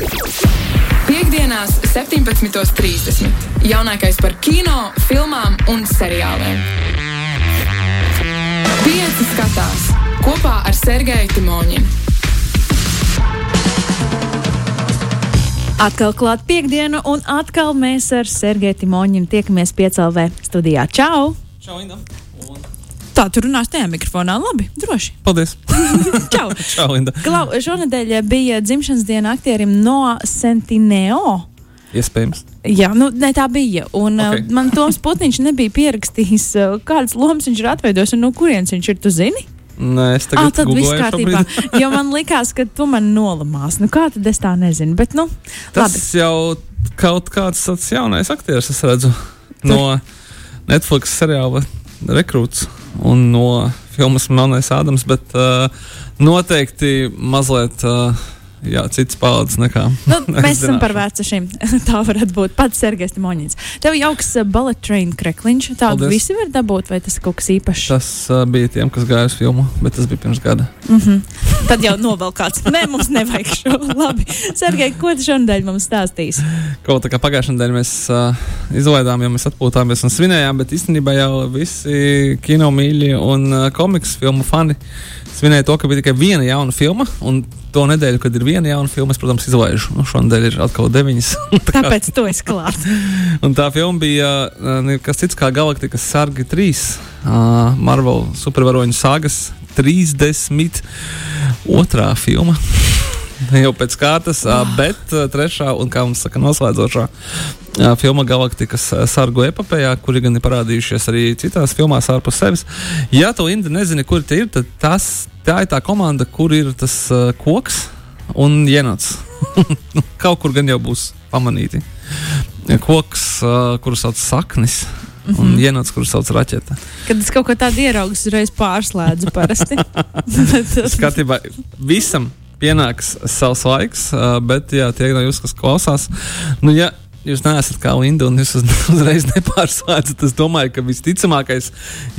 Piektdienās, 17.30. Jaunākais par kino, filmām un seriāliem. Pieci skatās kopā ar Sergeju Timoņinu. Atkal klāt piekdiena, un atkal mēs ar Sergeju Timoņinu tiekamies piecēlvē studijā. Čau! Čau, Inda! Tā tu runās tajā mikrofonā. Labi, droši. Paldies! Čau! Čau, Inda! Klau, šonadēļ bija dzimšanas diena aktierim no Sentineo. Iespējams. Jā, nu, ne, tā bija. Un okay. Uh, man Toms Putniņš nebija pierakstījis, uh, kādas lomas viņš ir atveidojis un no kurienes viņš ir. Tu zini? Nē, es Ah, tagad googloju kārtībā. šobrīd. jo man likās, ka tu man nolamās. Nu, kā tad es tā nezinu? Bet, nu, Tas labi. jau kaut kāds tāds jaunais aktieris, es redzu, no Netflix seriāla Rekrūts un no filmas Melnais Ādams, bet uh, noteikti mazliet. Uh, Jā, cits paudzes nekā. Nu, mēs esam par vecākiem. tā varētu būt pats Sergejs Timoņins. Tev jauks uh, ballet train krekliņš. Tādu Paldies. visi var dabūt, vai tas ir kaut kas īpašs? Tas uh, bija tiem, kas gāja uz filmu, bet tas bija pirms gada. Mm -hmm. Tad jau novēl kāds. Nē, mums nevajag šo. Labi. Sergej, ko tu šonadēļ mums stāstīsi? Kaut kā pagājušajā nedēļā mēs uh, izlaidām, jo mēs atpūtāmies un svinējām, bet īstenībā jau visi kino mīļi un uh, komiks filmu fani svinēja to, ka bija tikai viena jauna filma. Un to nedēļu, kad ir viena jauna filma, es, protams, izlaižu. Nu, šonadēļ ir atkal deviņas. Tā Tāpēc tu esi klāt. un tā filma bija nekas cits kā Galaktikas Sargi 3, uh, Marvel supervaroņu 30. otrā filma. Jau pēc kārtas, oh. bet trešā un, kā mums saka, noslēdzošā filma Galaktikas sargu epopējā, kuri gan ir parādījušies arī citās filmās ārpus sevis. Ja tu, Indi, nezini, kur tie ir, tad tas, tā ir tā komanda, kur ir tas uh, koks un. Nu, Kaut kur gan jau būs pamanīti. Koks, uh, kuru sauc saknis, mm -hmm. un jenots, kuru sauc raķete. Kad es kaut ko tādu ieraugu, uzreiz pārslēdzu Skatībā visam pienāks savs laiks, bet jā, tie kas klausās, nu, ja jūs neesat kā Linda un jūs uz, uzreiz nepārslēdzat, es domāju, ka visticamākais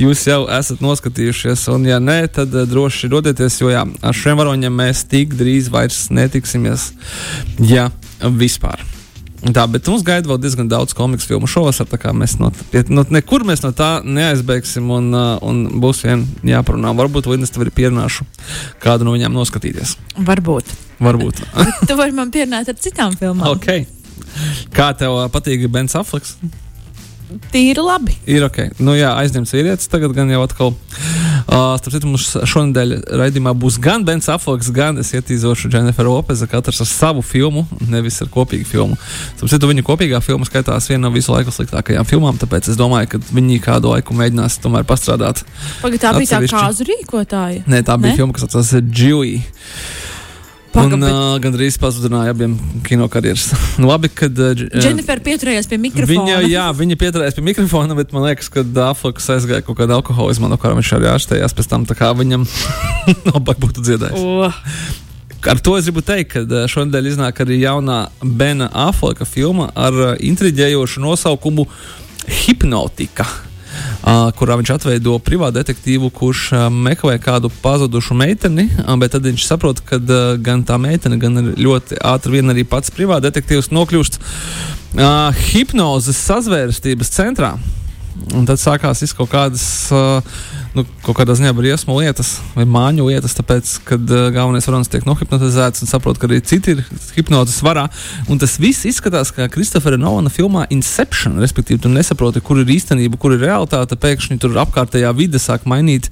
jūs jau esat noskatījušies, un ja nē, tad uh, droši dodieties, jo jā, ar šiem varoņiem mēs tik drīz vairs netiksimies, ja vispār. Tā, bet mums gaida vēl diezgan daudz komiksu filmu šovasar. Mēs no, no, nekur mēs no tā neaizbēgsim, un, uh, un būs vien jāparunā. Varbūt Lindas tev ir pierunāšu kādu no viņām noskatīties. Varbūt. Varbūt. Tu vari man pierunāt ar citām filmām. ok. Kā tev uh, patīk Bens Afleks? Tīri labi. Ir ok. Nu, jā, aizņemts vīrietis. Tagad gan jau atkal. Uh, starp citu, mums šonadēļ raidījumā būs gan Bens Afleks, gan es ietīzošu Jenniferu Lopeza, katrs ar savu filmu, nevis ar kopīgu filmu. Starp citu, viņa kopīgā filma skaitās viena no visu laiku sliktākajām filmām, tāpēc es domāju, ka viņi kādu laiku mēģinās tomēr pastrādāt. Pagaid, tā bija tā kāzu rīkotāja. Nē, tā bija Ne? filma, kas saucās Džui. Paga, Un bet- uh, gandrīz pazudināja abiem kino karjeras. nu, labi, kad uh, Dženifer pieturējās pie mikrofona. Viņa, jā, viņa pieturējās pie mikrofona, bet man liekas, ka Dāflaks aizgāja kaut kādu alkoholismu, no kā viņš arī ārstējās pēc tam. Tā kā viņam labāk būtu dziedājis. Oh. Ar to es gribu teikt, ka šonadēļ iznāk arī jaunā Bena Afleka filma ar intriģējošu nosaukumu Hipnotika. Kurā viņš atveido privātu detektīvu, kurš meklē kādu pazudušu meiteni, bet tad viņš saprot, ka gan tā meitene, gan ļoti ātri vien arī pats privātu detektīvs nokļūst hipnozes sazvērstības centrā. Un tad sākās kaut kādas, uh, nu, kaut kādā ziņā briesmu lietas vai māņu lietas, tāpēc, kad uh, galvenais varonis tiek nohipnotizēts un saprot, ka arī citi ir hipnozes varā. Un tas viss izskatās kā Kristofera Nolana filmā Inception, respektīvi, tu nesaproti, kur ir īstenība, kur ir realitāte. Pēkšņi tur apkārtējā vide sāk mainīt,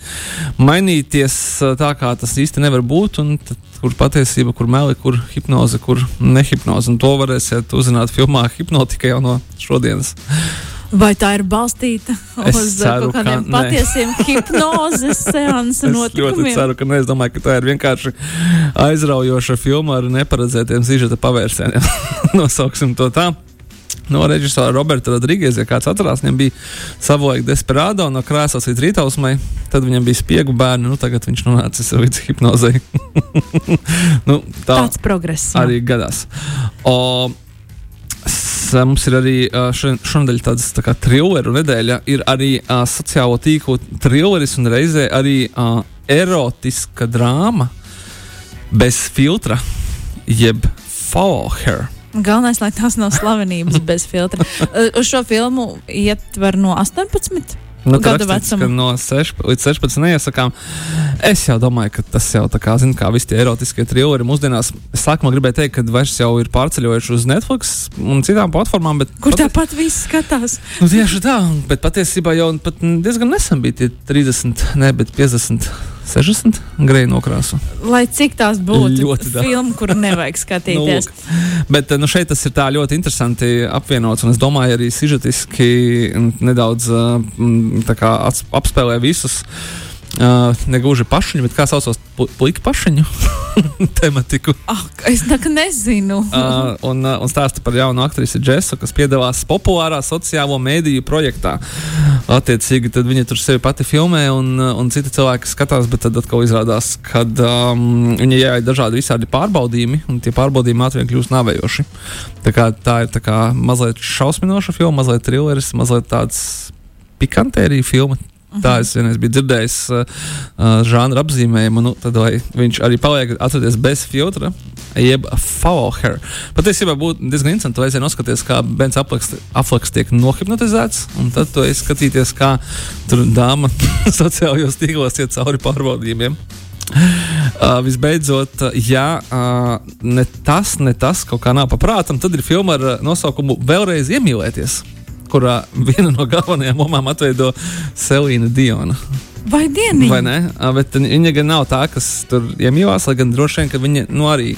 mainīties uh, tā, kā tas īsti nevar būt. tad Kur patiesība, kur meli, kur hipnoze, kur nehipnoze. Un to varēsiet uzzināt filmā Hipnotika jau no šodienas. Vai tā ir balstīta Es uz ceru, kādiem ka nē. patiesiem hipnozes seansu Es ļoti notikumiem? ceru, ka ne. Es domāju, ka tā ir vienkārši aizraujoša filma ar neparedzētiem sižeta pavērsieniem. Nosauksim to tā. No režisora Roberta Rodrīgas, ja kāds atcerās, viņam bija savulaik desperādo no krēslas līdz rītausmai, tad viņam bija spiegu bērni, nu tagad viņš nonācis līdz hipnozei. nu, tā Tāds progress. jā. arī gadās. O, mums ir arī šodien- šonadēļ tādas tā kā trilleru nedēļa. Ir arī uh, sociālo tīklu trilleris un reizē arī erotiska drāma bez filtra, jeb Follow Her. Galvenais, lai tās nav slavenības bez filtra. Uz šo filmu ietver no 18. Nu, rakstīts, vecuma. no 6 līdz 16 neiesakām. Es jau domāju, ka tas jau tā kā, zin, kā visi tie erotiskie trilleri mūsdienās. Es sākumā gribēju teikt, ka vairs jau ir pārceļojuši uz Netflix un citām platformām. Kur pati- tāpat viss skatās? Nu, tieši tā, bet patiesībā jau pat diezgan nesen bija tie 30, ne, bet 50, 60 greja nokrāsu. Lai cik tās būtu Ļoti daudz. filma, kuru nevajag skatīties. lūk. Bet nu, šeit tas ir tā ļoti interesanti apvienots, un es domāju, arī sižetiski nedaudz uh, mm, kā apspēlē visus. Uh, negluži pašiņu, bet kā saucās pu- puika pašiņu tematiku. Ah, es nezinu. Uh, un, uh, un stāsta par jaunu aktrisi Džesu, kas piedalās populārā sociālo mēdīju projektā. Attiecīgi, tad viņa tur sevi pati filmē, un, uh, un citi cilvēki skatās, bet tad atkal izrādās, ka um, viņai jāiet dažādi visādi pārbaudījumi, un tie pārbaudījumi ātri vien kļūst navējoši. Tā, kā, tā ir tā kā mazliet šausminoša filma, mazliet trilleris, mazliet tāds pikantērija filma. Tā es vienreiz biju dzirdējis uh, uh, žanra apzīmējumu, nu, tad viņš arī paliek atradies bez filtra, jeb follow her. Patiesībā būtu diezgan interesanti, vai noskatīties, kā Bens Aflaks tiek nohipnotizēts, un tad to skatīties, kā tur dāma sociālajos tīklos iet cauri pārbaudījumiem. Uh, visbeidzot, ja uh, ne tas, ne tas kaut kā nav paprātam, tad ir filma ar uh, nosaukumu Vēlreiz iemīlēties, kurā viena no galvenajām lomām atveido Selīna Diona. Vai dieniņa? Vai ne? Bet viņa gan nav tā, kas tur iemīlās, lai gan droši vien, ka viņa nu, arī.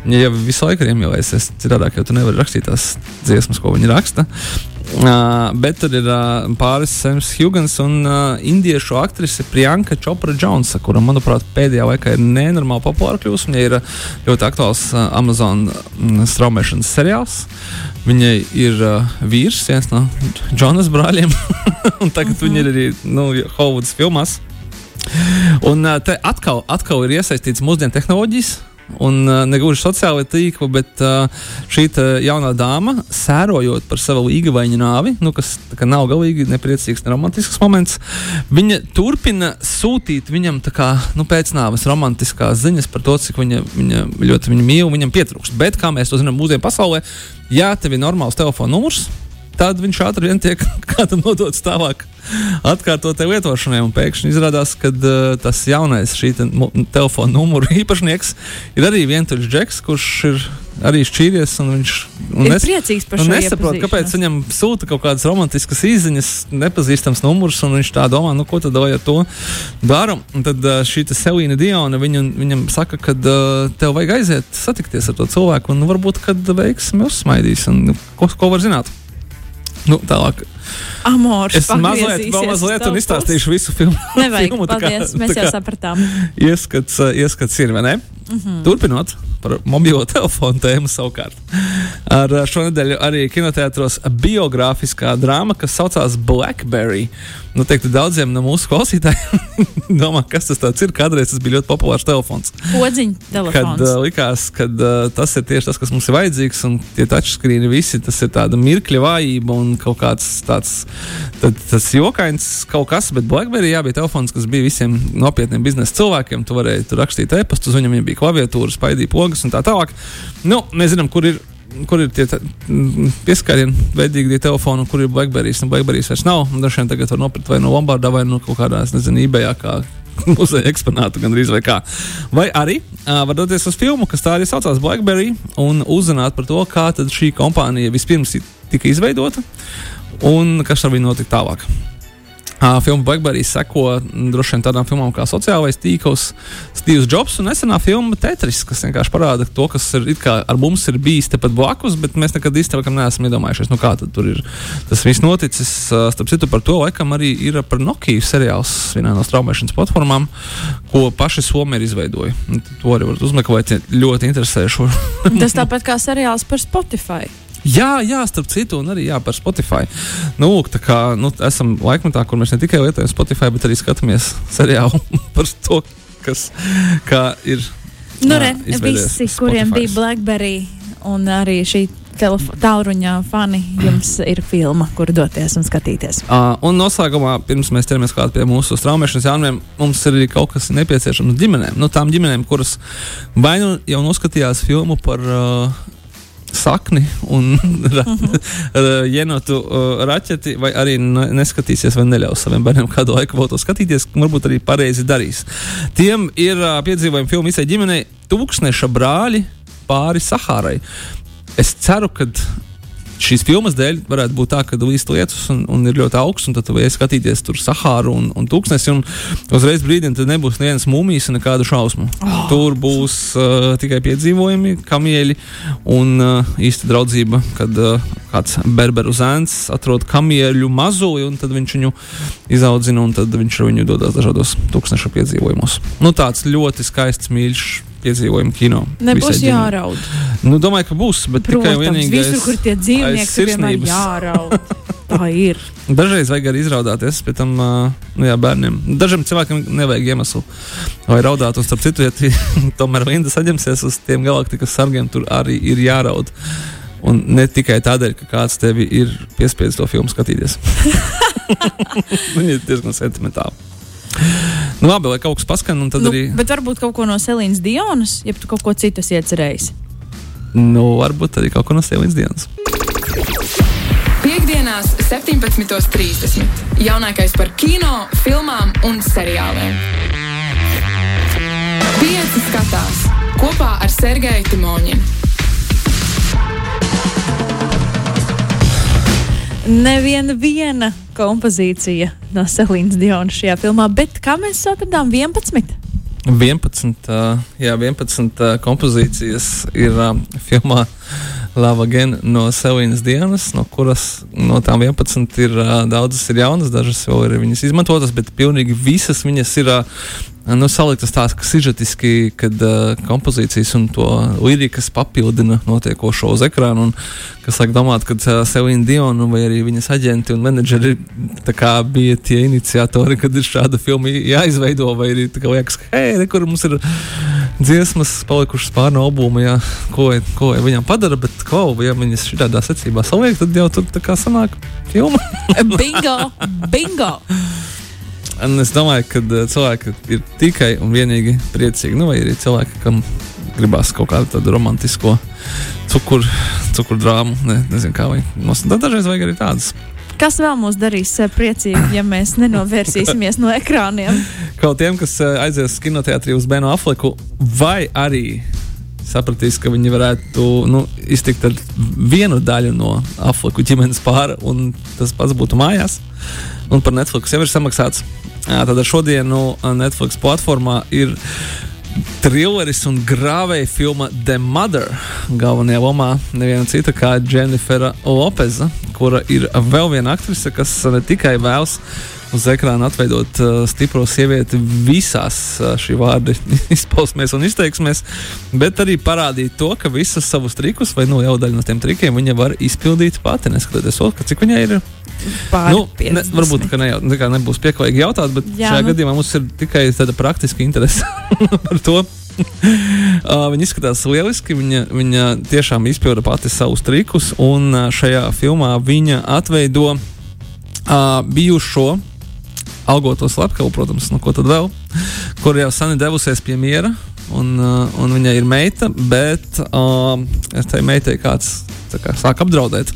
Viņa jau visu laiku ir iemīlējusies. Citādi jau tu nevari rakstīt tās dziesmas, ko viņa raksta. Uh, bet tur ir uh, pāris Sams Hugans un uh, indiešu aktrise Priyanka Chopra Jonesa, kura, manuprāt, pēdējā laikā ir nenormāli populāra kļūst. Viņa ir uh, ļoti aktuāls uh, Amazon mm, straumēšanas seriāls. Viņai ir uh, vīrs, viens no Jonas brāļiem, un tagad uh -huh. viņa ir arī nu, Hollywoods filmās. Un uh, te atkal, atkal ir iesaistīts mūsdienu tehnoloģijas. Un uh, negluži sociālai tīkli, bet uh, šī jaunā dāma, sērojot par savu līgavainu nāvi, nu, kas kā nav galīgi nepriecīgs, ne romantisks moments, viņa turpina sūtīt viņam kā, nu, pēc nāves romantiskās ziņas par to, cik viņa, viņa ļoti viņu mīl, viņam pietrūkst. Bet, kā mēs to zinām, mūsdienu pasaulē, ja tev ir normāls telefona numurs, tad viņš ātri vien tiek kādam nodots tālāk atkārtotai lietošanai. Un pēkšņi izrādās, ka uh, tas jaunais šī te, telefona numuru īpašnieks ir arī vientuļš džeks, kurš ir arī šķīries. un Viņš un Ir nes- priecīgs par šo nesaprot, kāpēc iepazīšanos. viņam sūta kaut kādas romantiskas izziņas, nepazīstams numurs, un viņš tā domā, nu, ko tad lai ar to daru. Un tad uh, šī te Selīna Diona viņu, viņam saka, ka uh, tev vajag aiziet satikties ar to cilvēku, un varbūt, kad veiksmi uzsmaidīs, un nu, ko, ko var zināt. Nu, tālāk. Amors. Es mazliet, mazliet un izstāstīšu visu filmu. Nevajag, filmu, tā kā- paldies, mēs jau sapratām. Ieskats, ieskats ir, vai ne? Mm. -hmm. Turpinot par mobilo telefonu tēmu savukārt. Ar uh, šonadēļ arī kinoteātros biogrāfiskā drāma, kas saucās Blackberry. Nu, teiktu, daudziem no mūsu klausītājiem domā, kas tas ir. Kādreiz tas bija ļoti populārs telefons. Podziņa Kad telefons. uh, likās, ka uh, tas ir tieši tas, kas mums ir vajadzīgs, un tie touchscreeni visi, tas ir tāda mirkļa vājība un kaut kāds tāds tad, tas jokains kaut kas, bet Blackberry jā, bija telefons, kas bija visiem nopietniem biznesa cilvēkiem. Tu varēji tur rakstīt e-pastu, uz viņiem bija klaviatūra, spaidīja pogas un tā tālāk. Nu, mēs zinām, kur ir. Kur ir tie mm, pieskārieni, veidīgi tie telefoni, kur ir Blackberry? Nu, Blackberry vairs nav. un Dažiem tagad var nopirkt vai no Lombardā, vai no kaut kādā, nezinu, eBay, kā muzeja eksponātu gandrīz vai kā. Vai arī uh, var doties uz filmu, kas tā arī saucās Blackberry, un uzzināt par to, kā tad šī kompānija vispirms tika izveidota un kas ar viņu notika tālāk. Filma Blackberry seko mm, droši vien tādām filmām kā Sociālais tīkls, Steve's Jobs un nesenā filma Tetris, kas vienkārši parāda to, kas ir, ar mums ir bijis tepat blakus, bet mēs nekad īstenībā neesam iedomājušies, nu kā tur ir tas viss noticis. Starp citu, par to laikam arī ir par Nokia seriāls vienā no straumēšanas platformām, ko paši Somija ir izveidojuši. To arī varat uzmeklēt, ļoti interesē šo Tas tāpat kā seriāls par Spotify. Jā, jā, starp citu, un arī jā, par Spotify. Nu, lūk, tā kā nu, esam laikmetā, kur mēs ne tikai lietojam Spotify, bet arī skatāmies seriālu par to, kas kā ir. Nu, jā, re, visi, kuriem Spotifys. bija Blackberry un arī šī tālruņa fani, jums ir filma, kur doties un skatīties. Uh, un noslēgumā, pirms mēs ķeramies klāt pie mūsu straumēšanas jaunumiem, mums ir arī kaut kas nepieciešams ģimenēm. Nu, tām ģimenēm, kuras vai nu jau noskatījās filmu par uh, sakni un ra jenotu uh, raķeti, vai arī neskatīsies vai neļaus saviem bērniem kādu laiku vēl to skatīties, varbūt arī pareizi darīs. Tiem ir uh, piedzīvojumi filmu visai ģimenei Tūkstneša brāļi pāri Sahārai. Es ceru, ka šīs filmas dēļ varētu būt tā, ka līdz lietus un, un ir ļoti augsts, un tad tu vari skatīties tur Sahāru un, un tūkstnesi, un uzreiz brīdim tad nebūs nevienas mūmijas un nekādu šausmu. Oh. Tur būs uh, tikai piedzīvojumi, kamieļi un uh, īsta draudzība, kad uh, kāds berberu zēns atrod kamieļu mazuli, un tad viņš viņu izaudzina, un tad viņš ar viņu dodas dažādos tūkstnešu piedzīvojumos. Nu, tāds ļoti skaists, mīļš piedzīvojumu kino. Nebūs jāraud. Nu, domāju, ka būs, bet Protams, tikai vienīgi visur, kur tie dzīvnieki ir vienmēr jāraud. Tā ir. Dažreiz vajag arī izraudāties pie tam nu, jā, bērniem. Dažiem cilvēkiem nevajag iemeslu, lai raudātu. Un, starp citu, ja tī, tomēr Linda saņemsies uz tiem galaktikas sargiem, tur arī ir jāraud. Un ne tikai tādēļ, ka kāds tevi ir piespiedzis to filmu skatīties. Viņi ir diezgan sentimentāli. Nu, labi, lai kaut kas paskan, un tad nu, arī. Bet varbūt kaut ko no Selīnas Dionas, ja tu kaut ko citu iecerējis. Nu, varbūt arī kaut ko no Selīnas Dienas. Piektdienās, 17.30. Jaunākais par kino, filmām un seriāliem. Pieci skatās kopā ar Sergeju Timoņinu. Neviena viena kompozīcija no Selīnas Dionas šajā filmā, bet kā mēs atradām 11? 11, uh, jā, 11 uh, kompozīcijas ir filmā Lava Gen no Selīnas dienas, no kuras no tām 11 ir daudzas ir jaunas, dažas vēl ir viņas izmantotas, bet pilnīgi visas viņas ir nu, saliktas tās, sižetiski, kad uh, kompozīcijas un to lirikas papildina notiekošo uz ekrāna. Un, kas liek domāt, ka uh, Selīna Diona vai arī viņas aģenti un menedžeri bija tie iniciatori, kad ir šāda filma jāizveido, vai arī liekas, ka hei, re, kur mums ir dziesmas palikušas pāri no albuma, jā, ko, ko viņam padara, bet ko, ja viņas šādā secībā saliek, tad jau tur tā kā sanāk filma. bingo! Bingo! Un es domāju, ka uh, cilvēki ir tikai un vienīgi priecīgi. Nu, vai arī cilvēki, kam gribās kaut kādu tādu romantisko cukuru, cukuru drāmu, ne, nezinu, kā viņi mums dažreiz vajag arī tādas. Kas vēl mūs darīs uh, priecīgi, ja mēs nenovērsīsimies no ekrāniem? Kaut tiem, kas uh, aizies kinoteātrī uz Benu Afleku, vai arī sapratīs, ka viņi varētu nu, iztikt ar vienu daļu no Afleku ģimenes pāra, un tas pats būtu mājās. Un par Netflix jau ir samaksāts. Tad ar šodienu Netflix platformā ir trilleris un grāvēja filma The Mother. Galvenajā lomā neviena cita kā Jennifer Lopeza, kura ir vēl viena aktrise, kas ne tikai vēlas uz ekrāna atveidot uh, stipro sievieti visās uh, šī vārda izpausmēs un izteiksmēs, bet arī parādīt to, ka visus savus trikus, vai nu jau daļu no tiem trikiem, viņa var izpildīt pati, neskatoties to, cik viņai ir. Pār nu, ne, varbūt ne, ne, nebūs pieklājīgi jautāt, bet Jā, šajā nu. gadījumā mums ir tikai tāda praktiska interese par to. uh, viņa izskatās lieliski. Viņa, viņa tiešām izpilda pati savus trikus, un uh, šajā filmā viņa atveido uh, bijušo algoto slepkavu, protams, nu ko tad vēl, kur jau sen ir devusies pie miera. Un, uh, un viņai ir meita, bet uh, tai meitai kāds kā, sāk apdraudēt.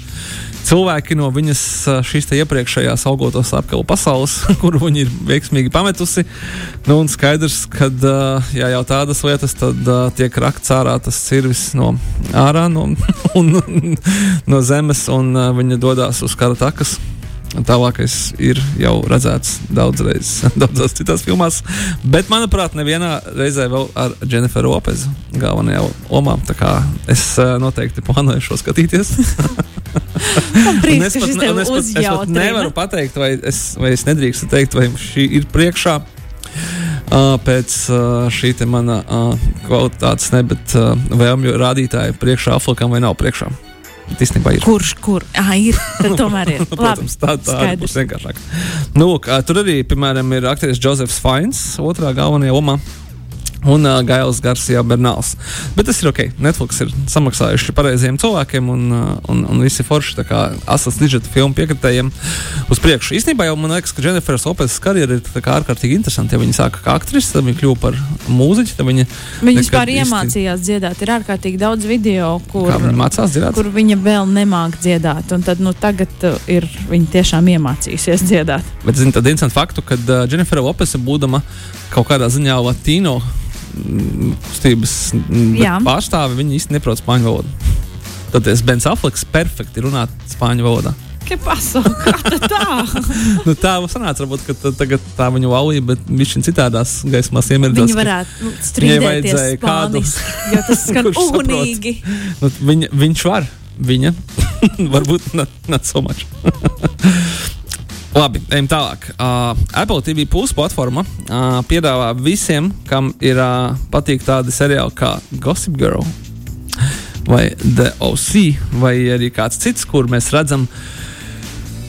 Cilvēki no viņas uh, šīs iepriekšējās augoto slepkavu pasaules, kuru viņa ir veiksmīgi pametusi. Nu, un skaidrs, ka ja jau tādas lietas, tad tiek rakts ārā tas cirvis no ārā no, un, no zemes, un viņa dodas uz kara takas. Tālākais ir jau redzēts daudzreiz, daudzās citās filmās. Bet, manuprāt, nevienā reizē vēl ar Jenniferu Lopezu galvenajā lomā. Tā kā es uh, noteikti plānoju šo skatīties. Prieks, es, pat, es, pat, es pat nevaru pateikt, vai es, vai es nedrīkstu teikt, vai šī ir priekšā. Uh, pēc uh, šī mana uh, kvalitātes, ne, bet vēlmju rādītāja priekšā Aflikam vai nav priekšā. Īstenībā ir. Kurš, kur? Ah, ir. Tad tomēr ir. nu, protams, tā, tā būs vienkāršāk. Nu, tur arī, piemēram, ir aktieris Josefs Fains, otrā galvenajā lomā. Un uh, Gails Garcia Bernāls. Bet tas ir ok. Netflix ir samaksājuši pareiziem cilvēkiem, un, uh, un, un visi forši asas digitāla filmu piekritējiem uz priekšu. Īstenībā jau man liekas, ka Jennifer's Lopez's karjera ir ārkārtīgi interesanta. Ja viņa sāka kā aktrise, tad viņa kļuva par mūziķi. Viņa, viņa vispār iemācījās īsti... dziedāt. Ir ārkārtīgi daudz video, kur viņa mācās dziedāt. Kur viņa vēl nemāk dziedāt. Un tad, nu, tagad ir viņa tiešām iemācījusies dziedāt. Bet, zini, tad interesanti faktu, ka uh, Jennifer Lopez būdama kaut kādā ziņā latino kustības pārstāvi, viņi īstenībā neprot spāņu valodu. Tad Bens Afleks perfekti runā spāņu valodā. Kā tā? nu, tā sanāca, varbūt, ka tagad tā viņa laulība, bet viņš ir citādās gaismās iemērģis. Viņa varētu nu, strīdēties spānis, jo tas skan ugunīgi. nu, viņa, viņš var, viņa varbūt not, not so much. Labi, ejam tālāk. Uh, Apple TV Plus platforma uh, piedāvā visiem, kam ir uh, patīk tādi seriāli kā Gossip Girl vai The OC vai arī kāds cits, kur mēs redzam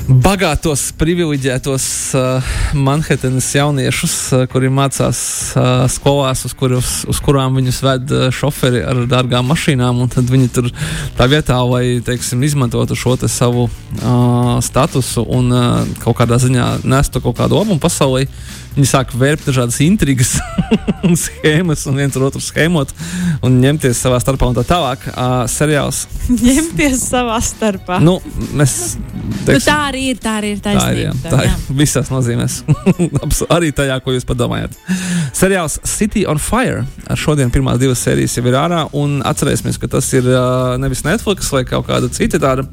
bagātos, privileģētos uh, Manhetenas jauniešus, uh, kuri mācās uh, skolās, uz, kur, uz, kurām viņus ved uh, šoferi ar dārgām mašīnām. Tad viņi tur tā vietā, lai teiksim, izmantotu šo savu uh, statusu un uh, kaut kādā ziņā nestu kaut kādu labumu pasaulē. Viņi sāk vērpt dažādas intrigas un schēmas, un viens otru schēmot un ņemties savā starpā un tā tālāk. Uh, seriāls. ņemties savā starpā. Nu, mēs, teiksim, nu, tā arī ir. Tā arī ir taisnība. Tā ir, jā, tā ir. Jā. Visās nozīmēs. arī tajā, ko jūs padomājat. Seriāls City on Fire. Ar šodien pirmās divas sērijas jau ir ārā. Un atcerēsimies, ka tas ir uh, nevis Netflix vai kaut kāda cita tāda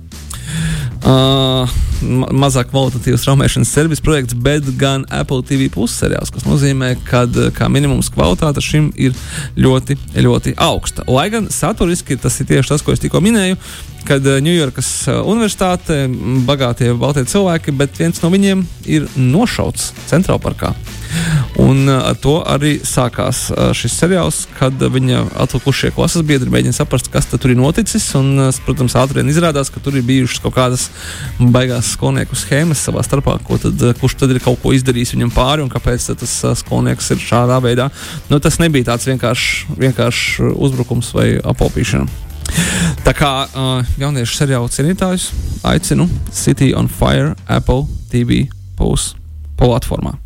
Uh, ma mazāk kvalitatīvs traumēšanas servis projekts, bet gan Apple TV plus seriāls, kas nozīmē, ka kā minimums kvalitāte šim ir ļoti, ļoti augsta. Lai gan saturiski tas ir tieši tas, ko es tikko minēju, kad Ņujorkas universitāte, bagātie baltie cilvēki, bet viens no viņiem ir nošauts Centrālparkā. Un uh, ar to arī sākās uh, šis seriāls, kad viņa atlikušie klases biedri mēģina saprast, kas tur ir noticis. Un, uh, protams, ātri vien izrādās, ka tur ir bijušas kaut kādas baigās skolnieku schēmas savā starpā, tad, kurš tad ir kaut ko izdarījis viņam pāri un kāpēc tas skolnieks ir šādā veidā. Nu, tas nebija tāds vienkāršs vienkārš uzbrukums vai apopīšana. Tā kā uh, jauniešu seriālu cienītājus aicinu City on Fire Apple TV Plus platformā.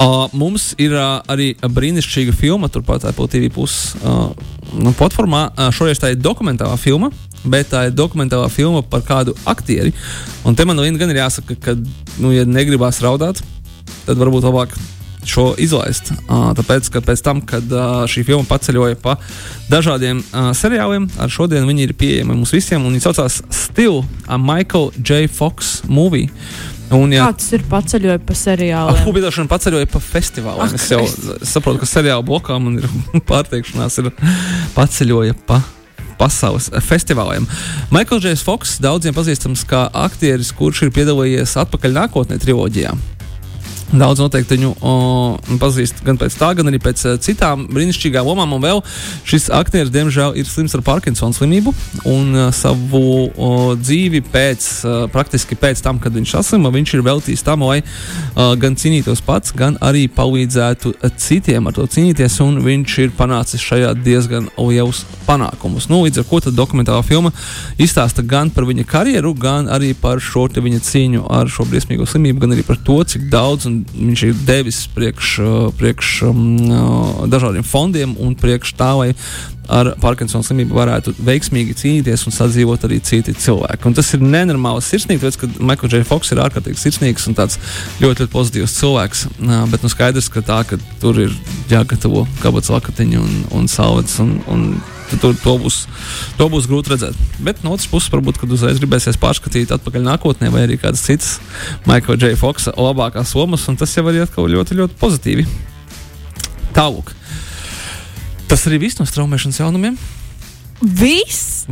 Uh, mums ir uh, arī brīnišķīga filma, turpat Apple TV plus uh, platformā. Uh, šoreiz tā ir dokumentālā filma, bet tā ir dokumentālā filma par kādu aktieri. Un te man no viena gan ir jāsaka, ka, nu, ja negribās raudāt, tad varbūt labāk šo izlaist. Uh, tāpēc, ka pēc tam, kad uh, šī filma paceļoja pa dažādiem uh, seriāliem, ar šodien viņi ir pieejami mums visiem. Viņi saucās Still a Michael J. Fox movie. Un, ja, Kāds ir paceļojis pa seriālu? Ah, Publicēšana paceļoja pa festivāliem. Ah, es jau saprotu, ka seriāla blokā man ir pārteikšanās, ir paceļoja pa pasaules festivāliem. Maikls Džejs Foks daudziem pazīstams kā aktieris, kurš ir piedalījies atpakaļ nākotnē triloģijā. Daudz noteikti viņu o, pazīst gan pēc tā, gan arī pēc uh, citām brīnišķīgām lomām. Un vēl šis aktieris, diemžēl, ir slims ar Parkinsona slimību. Un uh, savu o, dzīvi pēc, uh, praktiski pēc tam, kad viņš saslima, viņš ir veltījis tam, lai uh, gan cīnītos pats, gan arī palīdzētu citiem ar to cīnīties. Un viņš ir panācis šajā diezgan lielus panākumus. Nu, līdz ar to dokumentālā filma izstāsta gan par viņa karjeru, gan arī par šo viņa cīņu ar šo briesmīgo slimību, gan arī par to, cik daudz un viņš ir devis priekš, priekš um, dažādiem fondiem un priekš tā, lai ar Parkinsona slimību varētu veiksmīgi cīnīties un sadzīvot arī citi cilvēki. Un tas ir nenormāli sirsnīgi, tāpēc, ka Michael J. Fox ir ārkārtīgi sirsnīgs un tāds ļoti, ļoti pozitīvs cilvēks. Bet nu, skaidrs, ka tā, ka tur ir jāgatavo kabatas lakatiņi un, un salvets. Un, un to, to, būs, to būs grūti redzēt. Bet no otras puses, varbūt, kad uzreiz gribēsies pārskatīt atpakaļ nākotnē, vai arī kādas citas Michael J. Foxa labākās lomas, un tas jau ir ļoti, ļoti, ļoti pozitīvi. Tālāk. Tas arī viss no straumēšanas jaunumiem. Viss!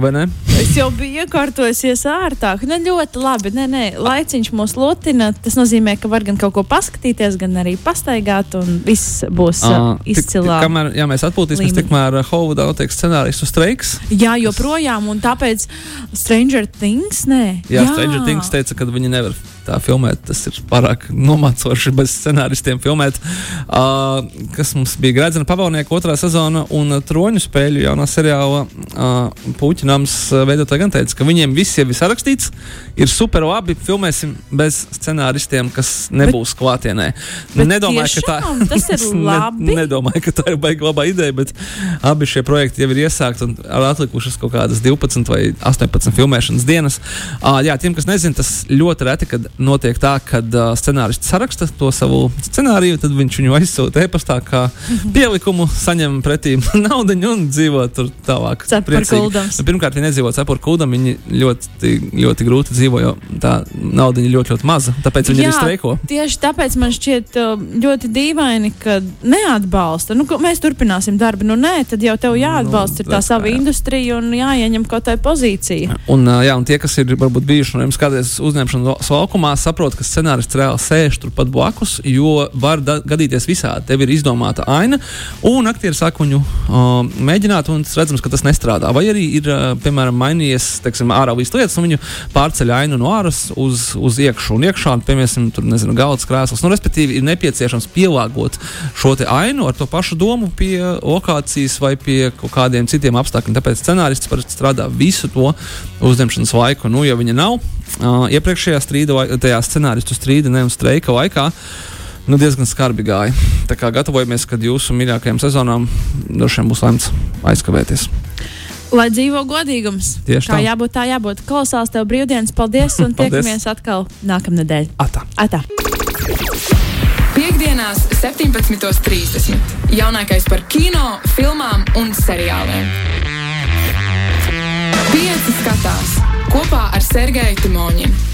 Es jau biju iekārtojusies ārtāk. Ne, nu, ļoti labi. Nē, nē, laiciņš mūs lutina. Tas nozīmē, ka var gan kaut ko paskatīties, gan arī pastaigāt, un viss būs uh, izcilā. Kamēr jā, mēs atpūtīsimies, tikmēr Hovudā notiek scenāristu streiks. Jā, joprojām, un tāpēc Stranger Things, nē. Jā, jā. Stranger Things teica, ka viņi nevar tā filmēt. Tas ir pārāk nomācoši bez scenāristiem filmēt. Uh, kas mums bija Gradzena Pavaunieka otrā sezona un Troņu spēļu jaunā seriāla uh, Puķinams veidotāji gan teica, ka viņiem viss jau ir sarakstīts, ir super labi, filmēsim bez scenāristiem, kas nebūs bet, klātienē. Bet nedomāju, ka tā, tas ir labi. Ne, nedomāju, ka tā ir baigta labā ideja, bet abi šie projekti jau ir iesākti un atlikušas kaut kādas 12 vai 18 filmēšanas dienas. Uh, jā, tiem, kas nezina, tas ļoti reti, kad notiek tā, ka uh, scenārists saraksta to savu scenāriju, tad viņš viņu aizsūta e-pastā kā mhm. pielikumu, saņem pretī naudu un dzīvo tur tālāk. Nu, pirmkārt, viņi nedzīvo cepuru kuldam, viņi ļoti, ļoti grūti dzīvo, jo tā nauda ir ļoti, ļoti maza. Tāpēc viņi Jā, arī streiko. Tieši tāpēc man šķiet ļoti dīvaini, ka neatbalsta. Nu, mēs turpināsim darbu, nu nē, tad jau tev jāatbalsta nu, tā sava jā. industrija un jāieņem kaut kāda pozīcija. Un, jā, un tie, kas ir varbūt bijuši no jums kādreiz uzņemšanas laukumā, saprot, ka scenārists reāli sēž turpat blakus, jo var gadīties visādi. Tev ir izdomāta aina, un aktieri sāk viņu uh, mēģināt, un redzams, ka tas nestrādā. Vai arī ir, uh, piemēram, mainījies teiksim, ārā līdz lietas, un viņu pārceļ ainu no āras uz, uz iekšu, un iekšā, piemēram, tur, nezinu, galds krēsls. Nu, respektīvi, ir nepieciešams pielāgot šo ainu ar to pašu domu pie lokācijas vai pie kaut kādiem citiem apstākļiem. Tāpēc scenārists strādā visu to uzņemšanas laiku. Nu, ja viņa nav uh, iepriekšējā strīda, tajā scenāristu strīda ne un streika laikā, nu, diezgan skarbi gāja. Tā kā gatavojamies, kad jūsu mīļākajām sezonām droši vien būs lemts aizkavēties. Lai dzīvo godīgums. Tieši tā. Kā jābūt, tā jābūt. Klausās tev brīvdienas. Paldies un Paldies. tiekamies atkal nākamnedēļ. Atā. Atā. Piektdienās, 17.30. Jaunākais par kino, filmām un seriāliem. Pieci skatās kopā ar Sergeju Timoņinu.